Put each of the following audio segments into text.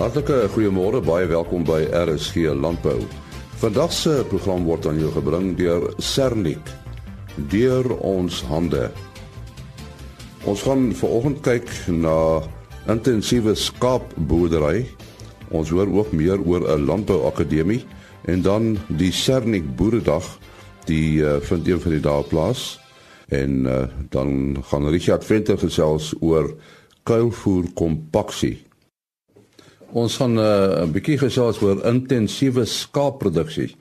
Hartlike goeiemôre, baie welkom by RSG Landbou. Vandag se program word aan jou gebring deur Sernik. Deur ons hande. Ons gaan vanoggend kyk na intensiewe skaapboerdery. Ons hoor ook meer oor 'n landbouakademie en dan die Sernik Boeredag die uh, vind een van die dae plaas en uh, dan gaan Richard Venter gesels oor kuilvoer kompaksie. Ons gaan uh, 'n bietjie gesels oor intensiewe skaapproduksie.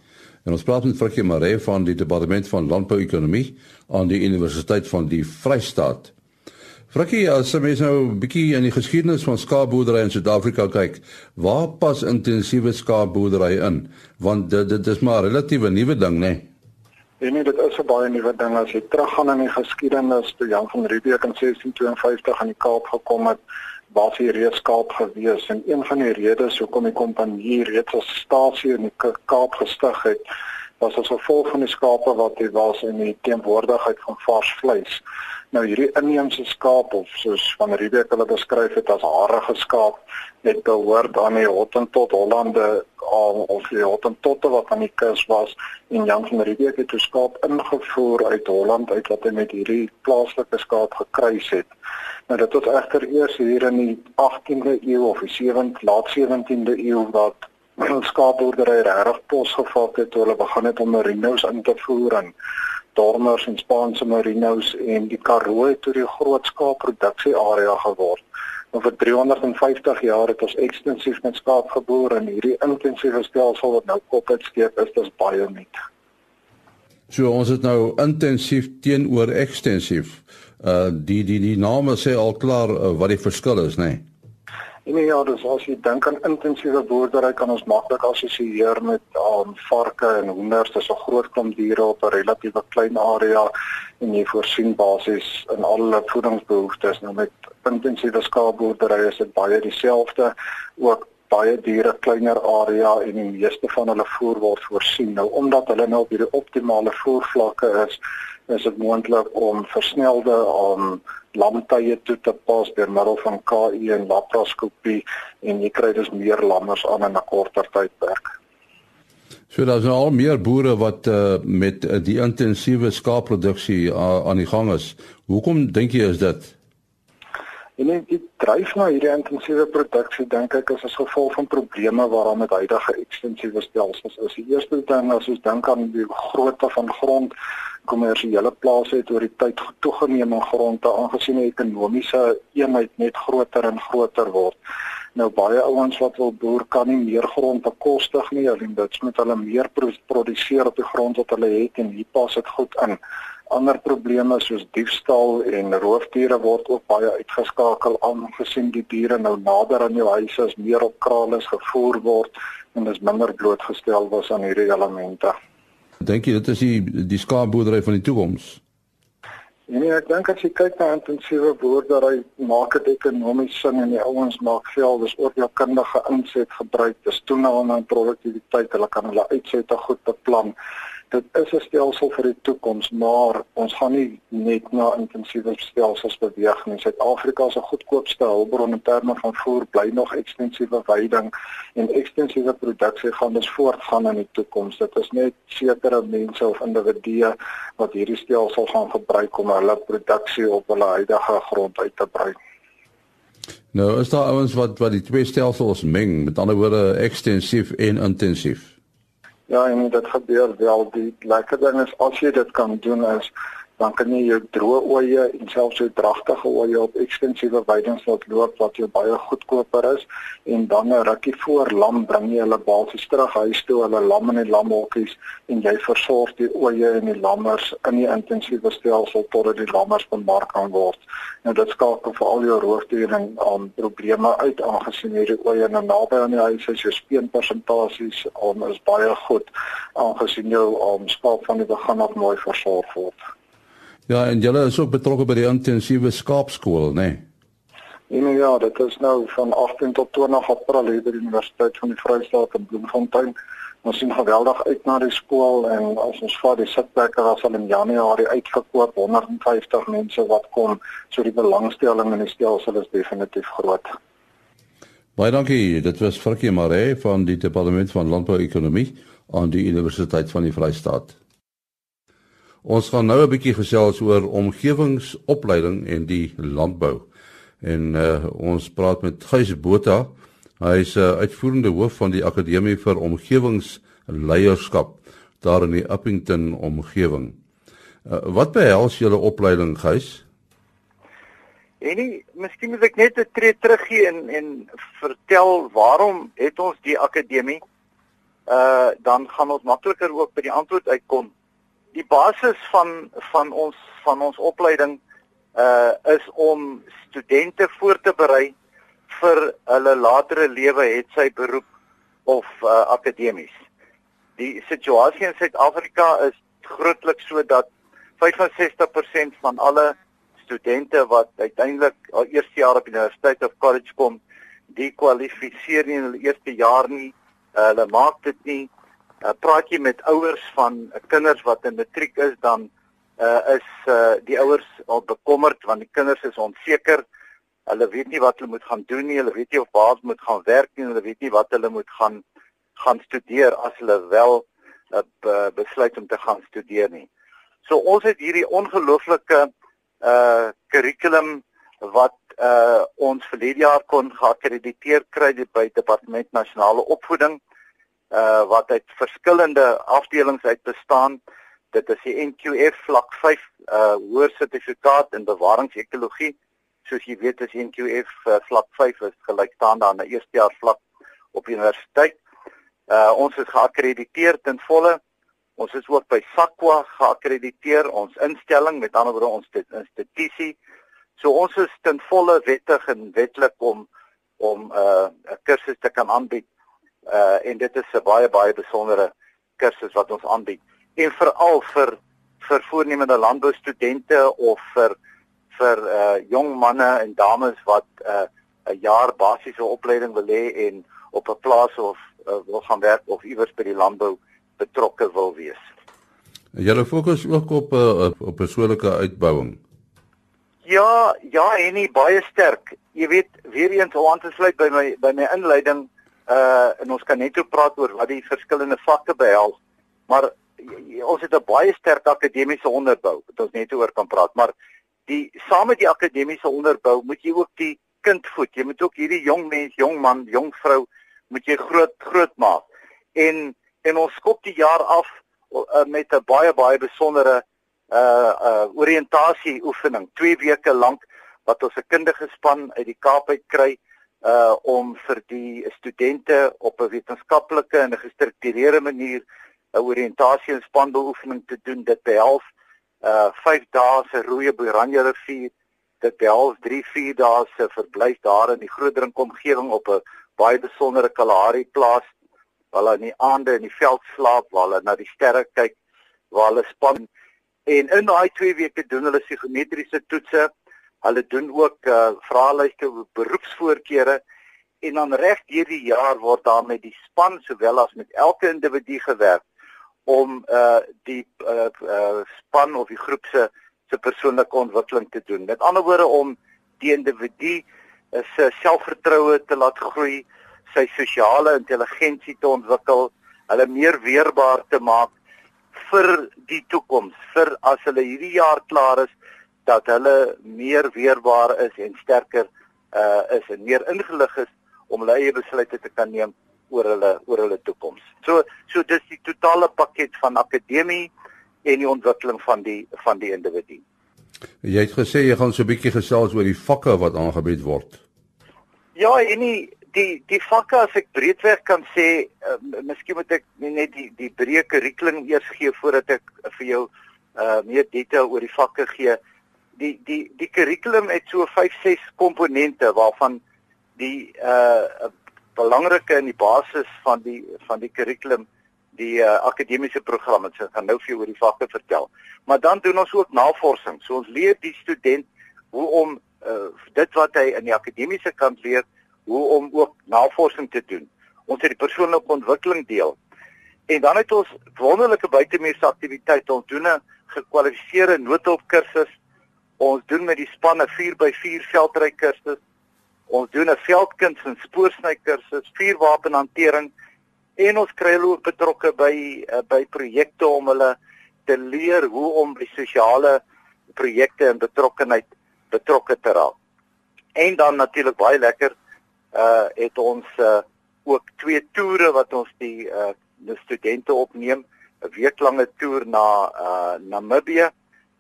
En ons praat met Frikkie Maree van die Departement van Landbouekonomie aan die Universiteit van die Vrystaat. Frikkie, as jy nou 'n bietjie in die geskiedenis van skaapboerdery in Suid-Afrika kyk, waar pas intensiewe skaapboerdery in? Want dit dit is maar 'n relatiewe nuwe ding, né? Nee? En nee, dit is 'n baie nuwe ding as jy teruggaan in die geskiedenis toe Jan van Riebeeck in 1652 aan die Kaap gekom het was hier reeds Kaap gewees en een van die redes hoekom die kompanie reeds as stasie in die Kaap gestig het was as gevolg van die skape wat hier was en die teenwoordigheid van vars vleis. Nou hierdie inheemse skaap of soos van Riebeeck hulle beskryf het as harige skaap het behoort aan die Hottentot Hollande of die Hottentotte wat aan die kus was en Jan van Riebeeck het 'n skaap ingevoer uit Holland uit wat hy met hierdie plaaslike skaap gekruis het. Nou dit was egter eers hier in die 18de eeu of die 7de laat 17de eeu wat skaapboerdery regtig posgevat het toe hulle begin het om merinos in te voer en dormers en Spaanse merinos en die Karoo toe die groot skaapproduksie area geword. Nou vir 350 jaar het ons ekstensief met skaap geboer en hierdie intensiewe stelsel wat nou kop het steek is dis baie nuut. So ons het nou intensief teenoor ekstensief uh die die die name sê al klaar uh, wat die verskil is, nê? Nee? Nee ja, dis as jy dink aan intensiewe boerdery kan ons maklik assosieer met um, varke en hoenders, dis 'n groot klomp diere op 'n relatiewe klein area en jy voorsien basies in al hulle voedingsbehoeftes. Nou met intensiewe skaapboerdery is dit baie dieselfde, ook baie diere kleiner area en die meeste van hulle voer word voorsien. Nou omdat hulle nou op hierdie optimale voervlakke is, is dit moontlik om versnelde om lamtye toe te pas deur middel van KI en laparoskopie en jy kry dus meer lammers aan in 'n korter tydperk. So daar's nou al meer boere wat uh, met uh, die intensiewe skaapproduksie uh, aan die gang is. Hoekom dink jy is dit? En die dryf na hierdie intensiewe produksie dink ek is as gevolg van probleme waaraan met huidige ekstensiewe stelsels is. Die eerste ding as ons dink aan die grootte van grond, kommersiële plase het oor die tyd toegeneem in grondte aangesien die ekonomiese eenheid net groter en groter word. Nou baie ouens wat wil boer kan nie meer grond bekostig nie, alleen dit moet hulle meer produseer op die grond wat hulle het en hier pas dit goed in ander probleme soos diefstal en roofdiere word ook baie uitgeskakel aangesien die diere nou nader aan jou huis is, meer op kraal is gevoer word en dis minder blootgestel was aan hierdie elemente. Dink jy dit is die die skaapboerdery van die toekoms? Nee, ek dink as jy kyk na intensiewe boerdery, maak dit ekonomies sin en die ouens maak geld, dis ook jou kundige inset gebruik, dis toename in produktiwiteit, hulle kan hulle uitsette goed beplan dit is 'n stelsel vir die toekoms, maar ons gaan nie net na intensiewe stelsels beweeg nie. Suid-Afrika 'n goedkoopste hulpbron in terme van voer, bly nog ekstensiewe veiding en ekstensiewe produksie gaan dus voortgaan in die toekoms. Dit is net sekere mense of individue wat hierdie stelsel gaan gebruik om hulle produksie op hulle huidige grond uit te brei. Nou, is daar ouens wat wat die twee stelsels meng, met ander woorde ekstensief en intensief? Ja, en dit gebeur wel. Die lekker ding is as jy dit kan doen is dan kan jy jou droë oeye en selfs jou dragtige oeye op ekstensiewe weidings laat loop wat jou baie goedkoper is en dan 'n rukkie voor lam bring jy hulle basies terug huis toe, hulle lam die lamhokkies en jy versorg die oeye en die lammers in die intensiewe stelsel totdat die lammers bemark kan word. Nou dit skakel vir al jou roofdiere en um, probleme uit aangesien hierdie oeye nou naby aan die huis is, jou speenpersentasies um, is baie goed aangesien jou um, skaap van die begin af mooi versorg word. Ja, en julle is ook betrokke by die intensiewe skaapskool, né? Nee? En ja, dit is nou van 18 tot 20 April hier by die Universiteit van die Vrystaat in Bloemfontein. Ons sien geweldig uit na die skool en as ons vat die sitplekke was al in Januarie uitgekoop, 150 mense wat kom, so die belangstelling in die stelsel is definitief groot. Baie dankie. Dit was Frikkie Maree van die Departement van Landbou-ekonomie aan die Universiteit van die Vrystaat. Ons gaan nou 'n bietjie gesels oor omgewingsopleiding en die landbou. En uh, ons praat met Gys Botha. Hy is 'n uh, uitvoerende hoof van die Akademie vir Omgewingsleierskap daar in die Uppington omgewing. Uh, wat behels julle opleiding, Gys? En miskien moet ek net 'n tree teruggee en en vertel waarom het ons die akademie? Uh dan gaan ons makliker ook by die antwoord uitkom. Die basis van van ons van ons opleiding uh is om studente voor te berei vir hulle latere lewe, het sy beroep of uh akademies. Die situasie in Suid-Afrika is grootliks so dat 65% van alle studente wat uiteindelik al eerste jaar op universiteit of college kom, die kwalifiseer nie in hulle eerste jaar nie. Uh, hulle maak dit nie. Uh, praat jy met ouers van uh, kinders wat in matriek is, dan uh, is uh, die ouers al bekommerd want die kinders is onseker. Hulle weet nie wat hulle moet gaan doen nie. Hulle weet nie of baas moet gaan werk nie. Hulle weet nie wat hulle moet gaan gaan studeer as hulle wel uh, besluit om te gaan studeer nie. So ons het hierdie ongelooflike uh kurrikulum wat uh ons verlede jaar kon geakkrediteer kry by Departement Nasionale Opvoeding uh wat uit verskillende afdelings uit bestaan. Dit is die NQF vlak 5 uh hoër sertifikaat in bewaringsekologie. Soos jy weet is NQF uh, vlak 5 is gelykstaande aan 'n eerstejaars vlak op universiteit. Uh ons is geakkrediteer ten volle Ons is ook by SAQA geakkrediteer, ons instelling, met ander woorde ons institusie. So ons is ten volle wettig en wetlik om om uh, 'n kursus te kan aanbied. Uh en dit is 'n baie baie besondere kursus wat ons aanbied. En veral vir vir voornemende landboustudente of vir vir uh jong manne en dames wat uh, 'n jaar basiese opleiding wil hê en op 'n plaas of uh, wil gaan werk of iewers by die landbou betrokke wil wees. Julle fokus ook op 'n uh, op persoonlike uitbouing. Ja, ja, en nie baie sterk. Jy weet, weer eens om aan te sluit by my by my inleiding, uh en ons kan net oor praat oor wat die verskillende vakke behels, maar ons het 'n baie sterk akademiese onderbou wat ons net oor kan praat, maar die saam met die akademiese onderbou moet jy ook die kind voed. Jy moet ook hierdie jong mens, jong man, jong vrou moet jy groot groot maak. En en ons skop die jaar af uh, met 'n baie baie besondere uh uh oriëntasie oefening 2 weke lank wat ons 'n kundige span uit die Kaap uit kry uh om vir die studente op 'n wetenskaplike en 'n gestruktureerde manier 'n oriëntasie en spanbeoefening te doen. Dit behels uh 5 dae se roeie Oranje rivier. Dit behels 3 4 dae se verblyf daar in die Grootdrink omgewing op 'n baie besondere Kalahari plaas waar hulle in die aande in die veld slaap, waar hulle na die sterre kyk, waar hulle span. En in daai 2 weke doen hulle psigometriese toetse. Hulle doen ook uh, vraelyste oor beroepsvoorkeure en dan reg hierdie jaar word daar met die span sowel as met elke individu gewerk om uh die uh, uh span of die groep se se persoonlike ontwikkeling te doen. Met ander woorde om die individu se selfvertroue te laat groei, sy sosiale intelligensie te ontwikkel, hulle meer weerbaar te maak vir die toekoms, vir as hulle hierdie jaar klaar is dat hulle meer weerbaar is en sterker uh is en meer ingelig is om hulle eie besluite te kan neem oor hulle oor hulle toekoms. So so dis die totale pakket van akademie en die ontwikkeling van die van die individu. Jy het gesê jy gaan so 'n bietjie gesels oor die vakke wat aangebied word. Ja, en nie die die vakke as ek breedweg kan sê, uh, miskien moet ek net die die breë kurrikulum eers gee voordat ek uh, vir jou uh meer detail oor die vakke gee. Die die die kurrikulum het so 5 6 komponente waarvan die uh belangrike in die basis van die van die kurrikulum die uh, akademiese program het. Ek gaan nou vir jou oor die vakke vertel. Maar dan doen ons ook navorsing. So ons leer die student hoe om uh dit wat hy in die akademiese kant leer hoe om ook navorsing te doen. Ons het die persoonlike ontwikkeling deel. En dan het ons wonderlike buitemuurse aktiwiteite. Ons doen 'n gekwalifiseerde noodhulp kursus. Ons doen met die spanne 4x4 veldry kursus. Ons doen 'n veldkuns en spoorsnykursus, vuurwapenhantering en ons kry hulle ook betrokke by uh, by projekte om hulle te leer hoe om by sosiale projekte en betrokkenheid betrokke te raak. En dan natuurlik baie lekker uh het ons uh ook twee toere wat ons die uh die studente opneem, 'n weeklange toer na uh Namibië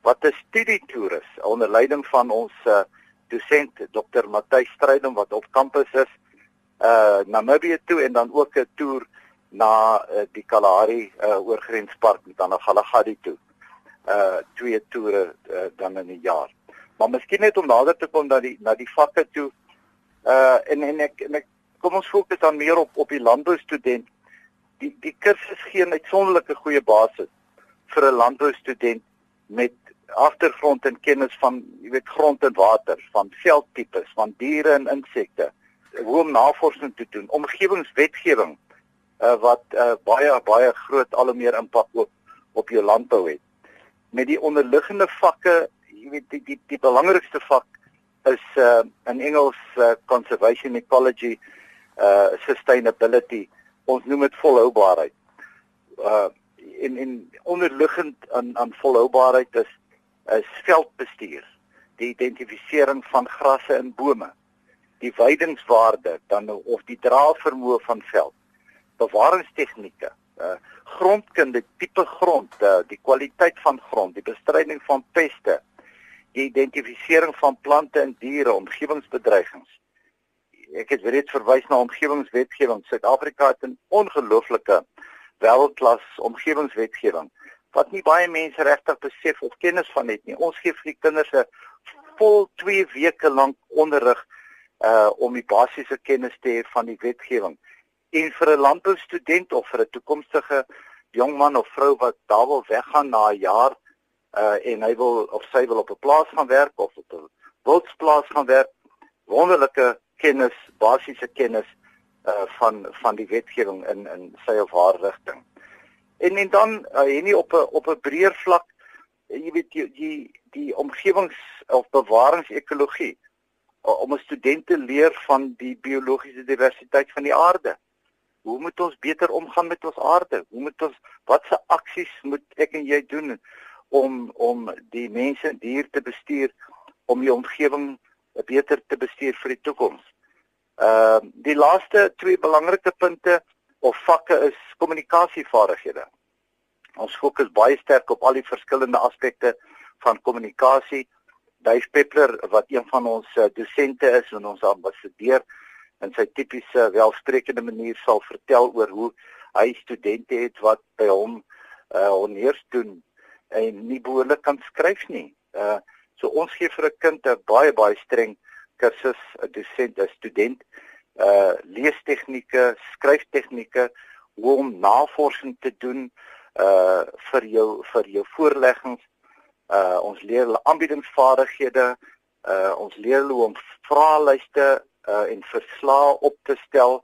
wat 'n studietoer is onder leiding van ons uh dosent Dr. Matthys Strydom wat op kampus is uh Namibië toe en dan ook 'n toer na uh, die Kalahari uh oorgrenspark met dan na Galagadi toe. Uh twee toere uh, dan in 'n jaar. Maar miskien net om nader te kom na die na die vakke toe. Uh en en ek en ek kom ons fokus dan meer op op die landbou student. Die die kursus gee 'n uitsonderlike goeie basis vir 'n landbou student met agtergrond en kennis van jy weet grond en water, van veldtipes, van diere en insekte, hoe om navorsing te doen, omgewingswetgewing uh, wat uh, baie baie groot al hoe meer impak op op jou landbou het. Met die onderliggende vakke, jy weet die die, die belangrikste vak is uh, in Engels uh, conservation ecology uh sustainability ons noem dit volhoubaarheid. Uh in in onderliggend aan aan volhoubaarheid is is veldbestuur, die identifisering van grasse en bome, die weidingswaarde dan of die draagvermoë van veld, bewaringstegnieke, uh, grondkunde, tipe grond, uh, die kwaliteit van grond, die bestryding van peste, die identifisering van plante en diere, omgewingsbedreigings. Ek het reeds verwys na omgewingswetgewing. Suid-Afrika het 'n ongelooflike wêreldklas omgewingswetgewing wat nie baie mense regtig besef of kennis van het nie. Ons gee vir die kinders 'n vol 2 weke lank onderrig uh om die basiese kennis te hê van die wetgewing. En vir 'n landboustudent of vir 'n toekomstige jong man of vrou wat daar wil weggaan na 'n jaar uh en hy wil of sy wil op 'n plaas gaan werk of op 'n wildsplaas gaan werk, wonderlike kennis, basiese kennis uh van van die wetgewing in in sy of haar rigting. En en dan uh, en nie op 'n op 'n breër vlak jy weet die die, die omgewings of bewaringsekologie uh, om 'n student te leer van die biologiese diversiteit van die aarde. Hoe moet ons beter omgaan met ons aarde? Hoe moet ons watse aksies moet ek en jy doen om om die mense en dier te bestuur om die omgewing beter te bestuur vir die toekoms? Ehm uh, die laaste twee belangrike punte of vakke is kommunikasievaardighede. Ons fokus baie sterk op al die verskillende aspekte van kommunikasie. Dave Peppler wat een van ons uh, dosente is en ons ambassadeur in sy tipiese welsprekende manier sal vertel oor hoe hy studente het wat by hom uh honeurs doen en nie behoorlik kan skryf nie. Uh so ons gee vir 'n kind 'n baie baie streng kursus, 'n dosent, 'n student uh leestegnieke, skryftegnieke, hoe om navorsing te doen uh vir jou vir jou voorleggings. Uh ons leer hulle aanbiedingsvaardighede, uh ons leer hulle hoe om vraelyste uh en verslae op te stel.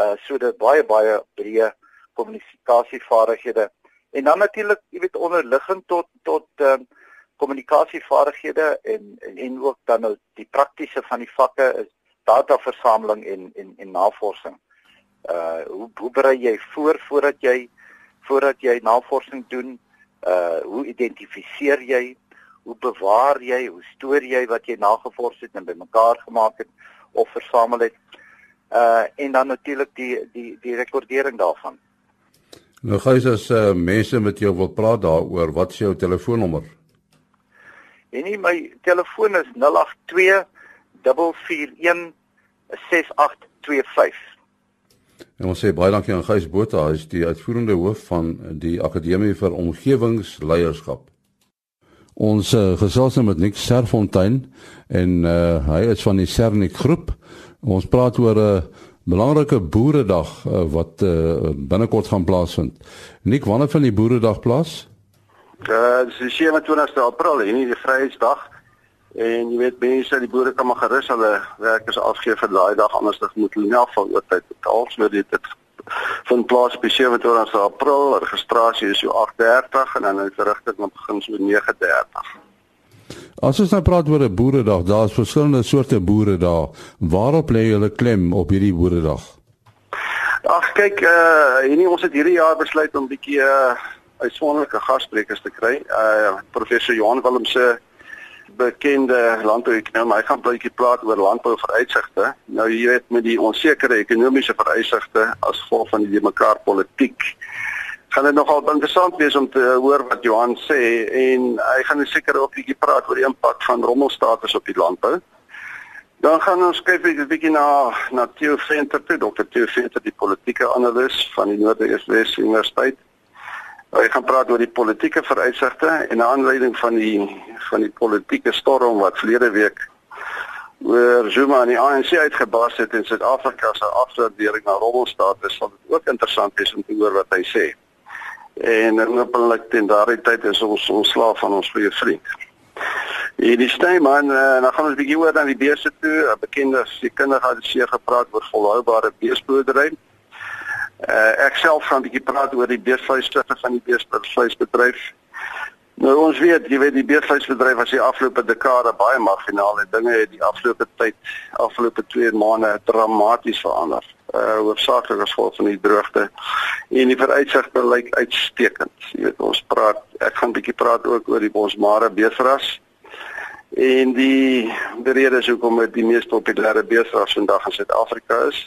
Uh sodat baie baie breë kommunikasievaardighede en dan natuurlik, jy weet onderliggend tot tot uh kommunikasievaardighede en, en en ook dan nou die praktiese van die vakke is dataversameling en en en navorsing. Uh hoe hoe berei jy voor voordat jy voordat jy navorsing doen? Uh hoe identifiseer jy? Hoe bewaar jy? Hoe stoor jy wat jy nagevors het en bymekaar gemaak het of versamel het? Uh en dan natuurlik die die die rekordering daarvan. Nou gous as uh, mense met jou wil praat daaroor, wat is jou telefoonnommer? En nie my telefoon is 082 441 6825. En ons sê baie dankie aan Gys Botha, hy is die uitvoerende hoof van die Akademie vir Omgewingsleierskap. Ons uh, gesels nou met Nick Serfontein en uh, hy is van die Sernik groep. Ons praat oor 'n uh, belangrike boeredag uh, wat uh, binnekort gaan plaasvind. Nick, wanneer van die boeredag plaas? Uh, dis die 27ste April, hier die Vryheidsdag. En jy weet mense, die boere kan maar gerus hulle werkers afgee vir daai dag anders dan moet hulle nie afval oor tyd betaal. So dit dit van plaas op 27 April, registrasie is so 8:30 en dan is rigting op begin so 9:30. As ons nou praat oor 'n boeredag, daar's verskillende soorte boere daar. Waarop lê julle klem op hierdie boeredag? Ag kyk, uh hierdie ons het hierdie jaar besluit om bietjie uh uitsonderlike gassprekers te kry. Uh professor Johan Willemse bekende landbouekonom, hy gaan 'n bietjie praat oor landbou vooruitsigte. Nou jy weet met die onsekere ekonomiese vooruitsigte as gevolg van die mekaar politiek gaan dit nogal interessant wees om te hoor wat Johan sê en hy gaan seker ook 'n bietjie praat oor die impak van rommelstatus op die landbou. Dan gaan ons kyk 'n bietjie na na Theo Venter toe, Dr. Theo Venter, die politieke analis van die Noordwes Universiteit. Hy gaan praat oor die politieke vooruitsigte en 'n aanleiding van die van die politieke storm wat verlede week oor Zuma en die ANC uitgebars het in Suid-Afrika se afstandering na rommelstatus. Sal dit ook interessant wees om te hoor wat hy sê en hopelik teen daardie tyd is ons ontslaaf van ons goeie vriend. En die Steyman, uh, dan gaan ons 'n bietjie oor na die beeste toe. 'n Bekende sekundige het seer gepraat oor volhoubare beesboerdery. Uh, ek self gaan 'n bietjie praat oor die beesvleisstoffe van die beesvleisbedryf. Nou ons weet, jy weet die beesvleisbedryf was die afgelope dekade baie marginaal en dinge het die afgelope tyd, afgelope 2 maande dramaties verander uh hoofsaaklik as gevolg van die droogte en die vooruitsigte lyk uitstekend. Jy weet ons praat ek gaan bietjie praat ook oor die bosmare beesras en die die redes hoekom dit die mees populêre beesras vandag in Suid-Afrika is.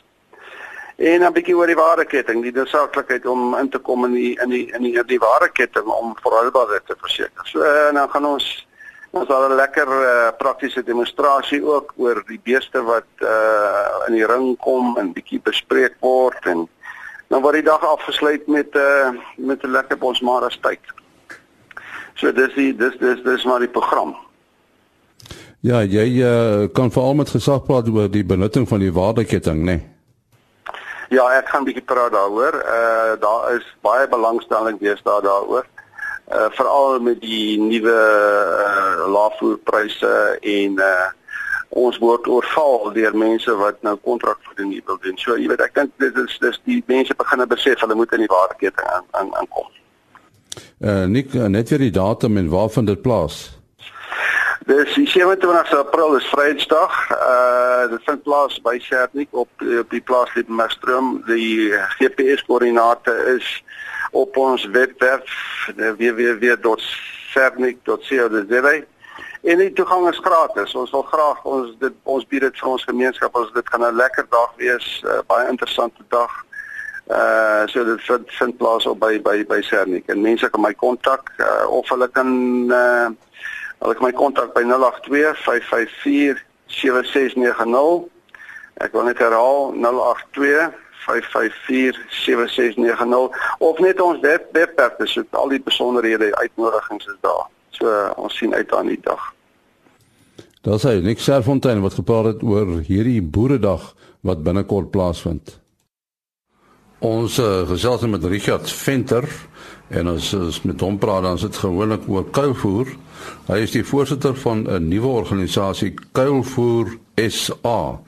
En 'n bietjie oor die waardeketting, die noodsaaklikheid om in te kom in die in die in die, die waardeketting om volhoubaarheid te verseker. So en dan gaan ons Ons het 'n lekker uh, praktiese demonstrasie ook oor die beeste wat uh in die ring kom en bietjie bespreek word en dan word die dag afgesluit met uh met 'n lekker bosmara tyd. So dis die dis dis dis maar die program. Ja, jy uh, kan veral met gesag praat oor die benutting van die waardeketting, né? Nee? Ja, ek gaan bietjie praat daaroor. Uh daar is baie belangstelling deesdae daaroor uh, veral met die nuwe uh, laafvoerpryse en uh, ons word oorval deur mense wat nou kontrak vir die wil doen. So jy weet ek dink dit is dis die mense begin besef hulle moet in die waardeketting aan aan aankom. Uh Nik net vir die datum en waar vind dit plaas? Dis die 27 April is Vrydag. Uh dit vind plaas by Shernik op op die plaas Liebenbergstroom. Die GPS koördinate is op ons webwerf www.cernic.co.za en die toegang is gratis. Ons wil graag ons dit ons bied dit vir ons gemeenskap. Ons dit gaan 'n lekker dag wees, uh, baie interessante dag. Uh so dit vind, vind plaas op by by by Cernic en mense kan my kontak uh, of hulle kan uh hulle kan my kontak by 082 554 7690. Ek wil net herhaal 082 0891-554-7690 of net ons web webwerf besoek. Al die besonderhede, uitnodigings is daar. So ons sien uit aan die dag. Daar sê Nick Serfontein wat gepraat het oor hierdie boeredag wat binnekort plaasvind. Ons uh, gesels met Richard Venter en ons is met hom praat dan sit gewoonlik oor kuilvoer. Hy is die voorsitter van 'n nuwe organisasie Kuilvoer SA.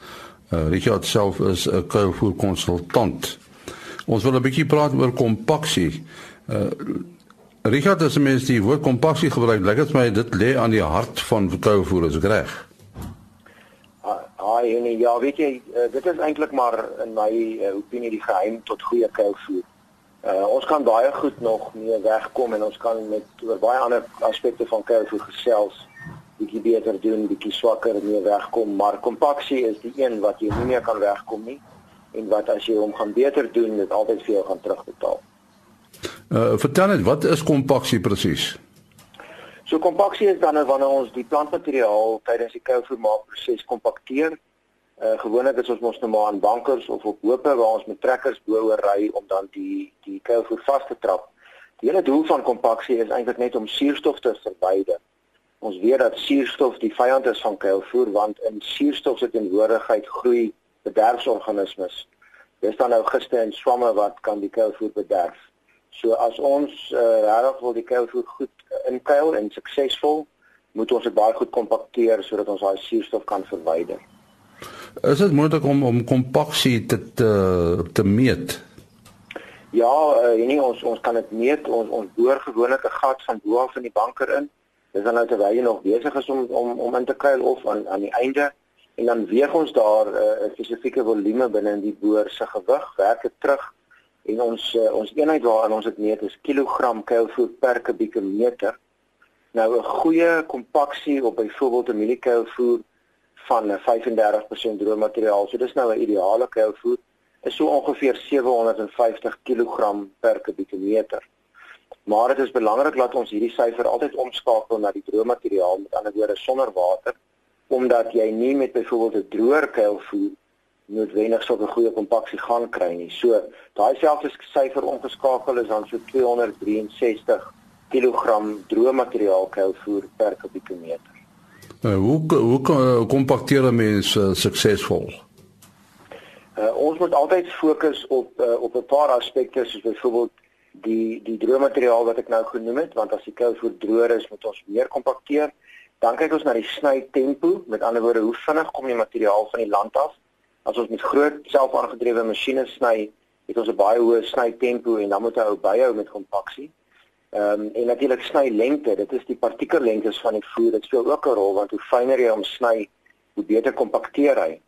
Uh, Richard self is 'n kuilvoer konsultant. Ons wil 'n bietjie praat oor kompaksie. Uh, Richard, as mens die woord kompaksie gebruik, lyk dit my dit lê aan die hart van kuilvoer, is ek reg? Haai, nee, ja, weet jy, uh, dit is eintlik maar in my uh, opinie die geheim tot goeie kuilvoer. Uh, ons kan baie goed nog mee wegkom en ons kan met oor baie ander aspekte van kuilvoer gesels bietjie beter doen, bietjie swakker mee wegkom, maar kompaksie is die een wat jy nie meer kan wegkom nie en wat as jy hom gaan beter doen, dit altyd vir jou gaan terugbetaal. Uh vertel net, wat is kompaksie presies? So kompaksie is dan wanneer ons die plantmateriaal tydens die kouvermaakproses kompakteer. Uh gewoonlik is ons mos nou maar aan bankers of op hoope waar ons met trekkers bo-oor ry om dan die die kouver vas te trap. Die hele doel van kompaksie is eintlik net om suurstof te verwyder Ons weet dat suurstof die vyand is van kuilvoer want in suurstof se teenwoordigheid groei bederfsorganismes. Dis dan nou giste en swamme wat kan die kuilvoer bederf. So as ons uh, regtig wil die kuilvoer goed inkuil en suksesvol, moet ons dit baie goed kompakteer sodat ons daai suurstof kan verwyder. Is dit moontlik om om kompaksie te te, te meet? Ja, uh, nie ons ons kan dit meet. Ons ons boor gewoonlik 'n gat van bo af in die banker in Dis dan nou terwyl jy nog besig is om om om in te kuil of aan aan die einde en dan weeg ons daar eh, 'n uh, spesifieke volume binne in die boer se gewig, werk dit terug en ons uh, ons eenheid waaraan ons dit meet is kilogram kuilvoer per kubieke meter. Nou 'n goeie kompaksie op byvoorbeeld 'n mieliekuilvoer van 35% droë materiaal. So dis nou 'n ideale kuilvoer is so ongeveer 750 kg per kubieke meter. Maar dit is belangrik dat ons hierdie syfer altyd omskakel na die droë materiaal, met ander woorde sonder water, omdat jy nie met byvoorbeeld 'n droër kuilvoer noodwendig so 'n goeie kompaksie gaan kry nie. So daai selfde syfer omgeskakel is dan so 263 kg droë materiaal kuilvoer per kubieke meter. Uh, hoe hoe kompakteer mens uh, suksesvol? Uh, ons moet altyd fokus op uh, op 'n paar aspekte soos byvoorbeeld die die droë materiaal wat ek nou genoem het want as die kuilvoer droër is moet ons meer kompakteer. Dan kyk ons na die sny tempo, met ander woorde hoe vinnig kom die materiaal van die land af? As ons met groot selfaangedrewe masjiene sny, het ons 'n baie hoë sny tempo en dan moet hy ou byhou met kompaksie. Ehm um, en natuurlik sny lengte, dit is die partikellengtes van die voer. Dit speel ook 'n rol want hoe fyner jy hom sny, hoe beter kompakteer hy.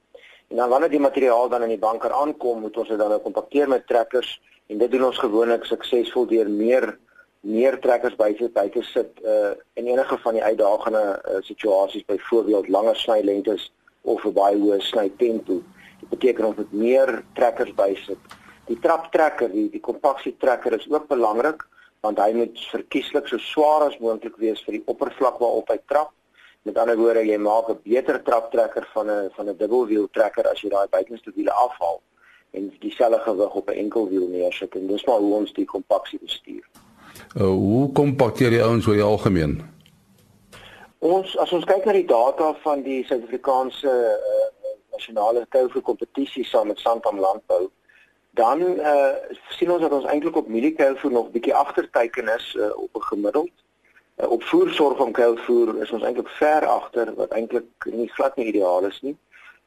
En dan wanneer die materiaal dan in die banker aankom, moet ons dit dan nou kompakteer met trekkers en dit doen ons gewoonlik suksesvol deur meer meer trekkers by sit by te sit uh in enige van die uitdagende uh, situasies byvoorbeeld langer snylengtes of 'n baie hoë snytempo. Dit beteken ons moet meer trekkers by sit. Die traptrekker, die die kompaksie trekker is ook belangrik want hy moet verkieslik so swaar as moontlik wees vir die oppervlak waarop hy trap. Met ander woorde, jy maak 'n beter traptrekker van 'n van 'n dubbelwiel trekker as jy daai buitenste wiele afhaal en dieselfde gewig op 'n enkelwiel neersit en dis maar hoe ons die kompaksie bestuur. Uh, hoe kompakteer jy ouens oor die algemeen? Ons as ons kyk na die data van die Suid-Afrikaanse uh, nasionale koue kompetisie saam met Santam Landbou, dan uh, sien ons dat ons eintlik op mieliekuilvoer nog bietjie agterteiken is uh, op 'n gemiddeld. Uh, op voersorg van kuilvoer is ons eintlik ver agter wat eintlik nie glad nie ideaal is nie.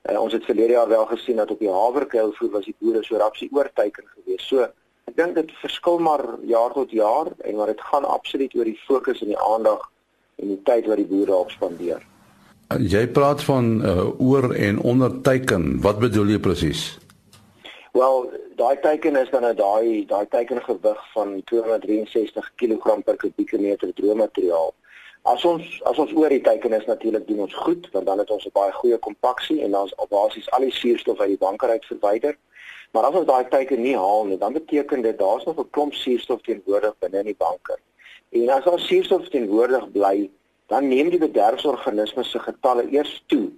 Uh, ons het verlede jaar wel gesien dat op die haverkuilvoer was die boere so rapsie oorteiken geweest. So ek dink dit verskil maar jaar tot jaar en maar dit gaan absoluut oor die fokus en die aandag en die tyd wat die boere op spandeer. Jy praat van uh, oor en onder teiken. Wat bedoel jy presies? Wel, daai teiken is dan daai daai teiken gewig van 263 kg per kubieke meter droë materiaal. As ons as ons oor die teiken is natuurlik doen ons goed want dan het ons 'n baie goeie kompaksie en dan is basies al die suurstof uit die banker uit verwyder. Maar as ons daai teiken nie haal nie, dan beteken dit daar's nog 'n klomp suurstof teenwoordig binne in die banker. En as daar suurstof teenwoordig bly, dan neem die bederfsorganismes se getalle eers toe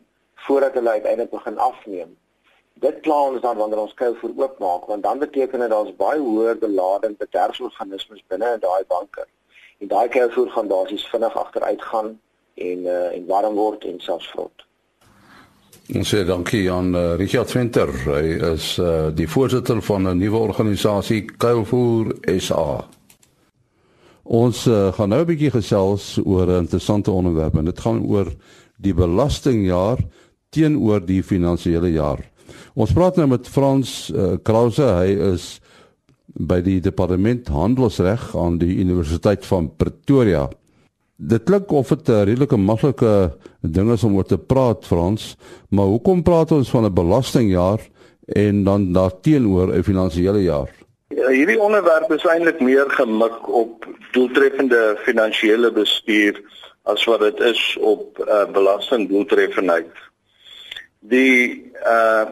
voordat hulle uiteindelik begin afneem dit kla ons dan wanneer ons kuilvoer oopmaak want dan beteken dit daar's baie hoër belading bederfsorganismes binne in daai banke. En daai kuilvoer gaan basies vinnig agteruit gaan en uh, en warm word en selfs vrot. Ons sê dankie aan uh, Richard Venter. Hy is uh, die voorsitter van 'n nuwe organisasie Kuilvoer SA. Ons uh, gaan nou 'n bietjie gesels oor 'n interessante onderwerp en dit gaan oor die belastingjaar teenoor die finansiële jaar. Ons praat nou met Frans uh, Krause, hy is by die departement handelsreg aan die Universiteit van Pretoria. Dit klink of dit 'n redelike maklike ding is om oor te praat Frans, maar hoekom praat ons van 'n belastingjaar en dan daarteenoor 'n finansiële jaar? Ja, hierdie onderwerp is eintlik meer gemik op doeltreffende finansiële bestuur as wat dit is op uh, belastingdoeltreffendheid. Die uh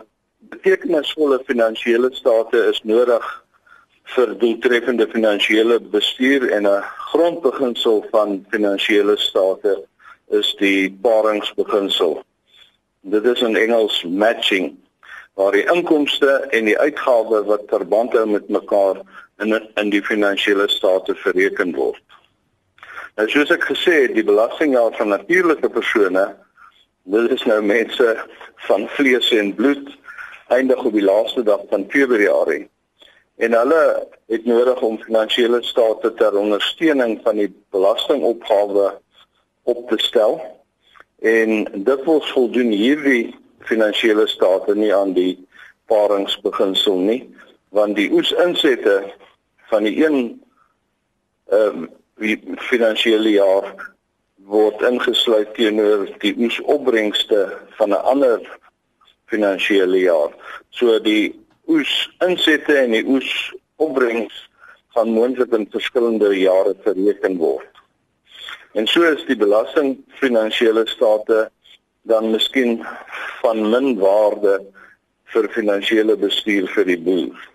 betekenisvolle finansiële state is nodig vir doeltreffende finansiële bestuur en 'n grondbeginsel van finansiële state is die paringsbeginsel. Dit is in Engels matching waar die inkomste en die uitgawes wat verband hou met mekaar in in die finansiële state bereken word. Nou soos ek gesê het, die belastingjaar van natuurlike persone, dit is nou mense van vlees en bloed eindig op die laaste dag van Februarie. En hulle het nodig om finansiële state ter ondersteuning van die belastingopgawe op te stel. En dit wil voldoen hierdie finansiële state nie aan die paringsbeginsel nie, want die oesinsette van die een ehm um, finansiële jaar word ingesluit teenoor die oesopbrengste van 'n ander finansiële jaar. So die oes insette en die oes opbrengs gaan moontlik in verskillende jare bereken word. En so is die belasting finansiële state dan miskien van min waarde vir finansiële bestuur vir die boer.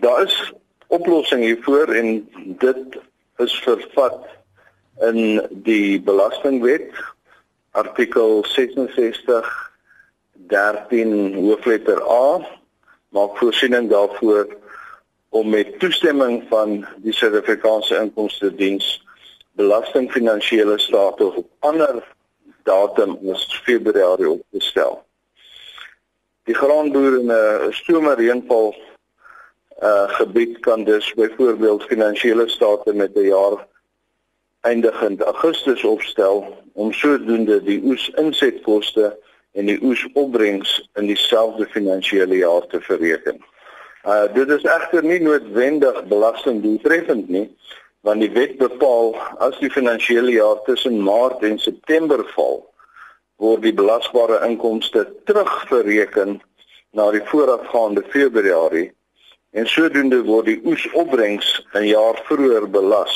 Daar is oplossing hiervoor en dit is vervat in die belastingwet artikel 66 13 hoofletter A maak voorsiening daarvoor om met toestemming van die Suid-Afrikaanse Inkomste Diens belasting finansiële state op ander datum as Februarie op te stel. Die graanboer in 'n stomerreënval uh gebied kan dus byvoorbeeld finansiële state met 'n jaar eindigend Augustus opstel om sodoende die oes insetkoste en die oesopbrengs in dieselfde finansiële jaar te bereken. Uh dit is egter nie noodwendig belastingdoeltreffend nie, want die wet bepaal as die finansiële jaar tussen Maart en September val, word die belasbare inkomste terugbereken na die voorafgaande Februarie en sodoende word die oesopbrengs 'n jaar vroeër belas.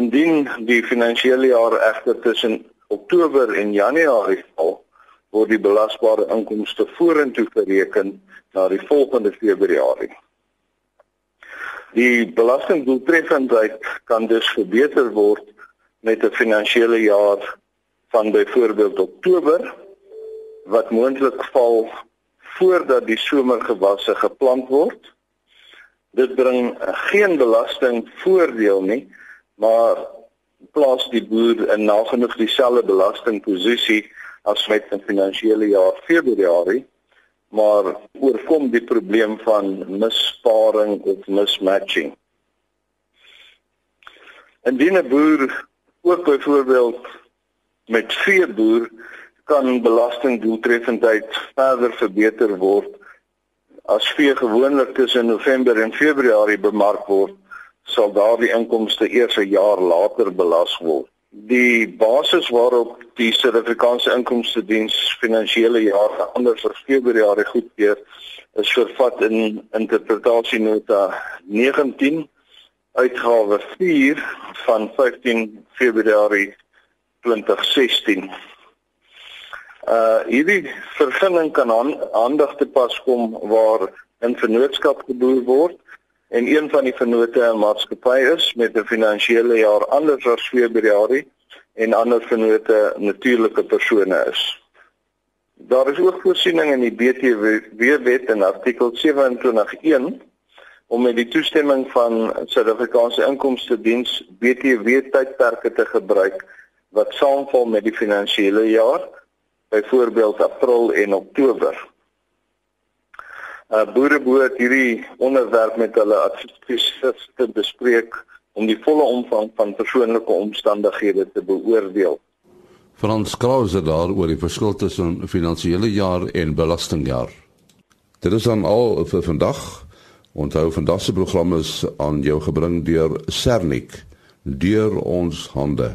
Indien die finansiële jaar egter tussen Oktober en Januarie val, word die belasbare inkomste vorentoe bereken na die volgende Februarie. Die belastingdoeltreffendheid kan dus verbeter word met 'n finansiële jaar van byvoorbeeld Oktober wat moontlik val voordat die somergewasse geplant word. Dit bring geen belasting voordeel nie, maar plaas die boer in nagenoeg dieselfde belastingposisie as met 'n finansiële jaar Februarie, maar oorkom die probleem van missparing of mismatching. Indien 'n boer ook byvoorbeeld met veeboer kan belastingdoeltreffendheid verder verbeter word as vee gewoonlik tussen November en Februarie bemark word, sal daardie inkomste eers 'n jaar later belas word die basis waarop die Suid-Afrikaanse Inkomste Diens finansiële jaar anders as Februarie goedkeur is vervat in interpretasienota 19 uitgawe 4 van 15 Februarie 2016. Uh hierdie vergunning kan aan aandag te pas kom waar in vennootskap geboer word en een van die vennote 'n maatskappy is met 'n finansiële jaar anders as Februarie en ander vennote natuurlike persone is. Daar is ook voorsiening in die BTW wet in artikel 27.1 om met die toestemming van Suid-Afrikaanse Inkomste Diens BTW tydperke te gebruik wat saamval met die finansiële jaar, byvoorbeeld April en Oktober. Uh, boere behoort hierdie onderwerp met hulle adviseurs te bespreek om die volle omvang van persoonlike omstandighede te beoordeel. Frans Krause daar oor die verskil tussen finansiële jaar en belastingjaar. Dit is dan al vir vandag. Onthou vandag se program is aan jou gebring deur Sernik deur ons hande.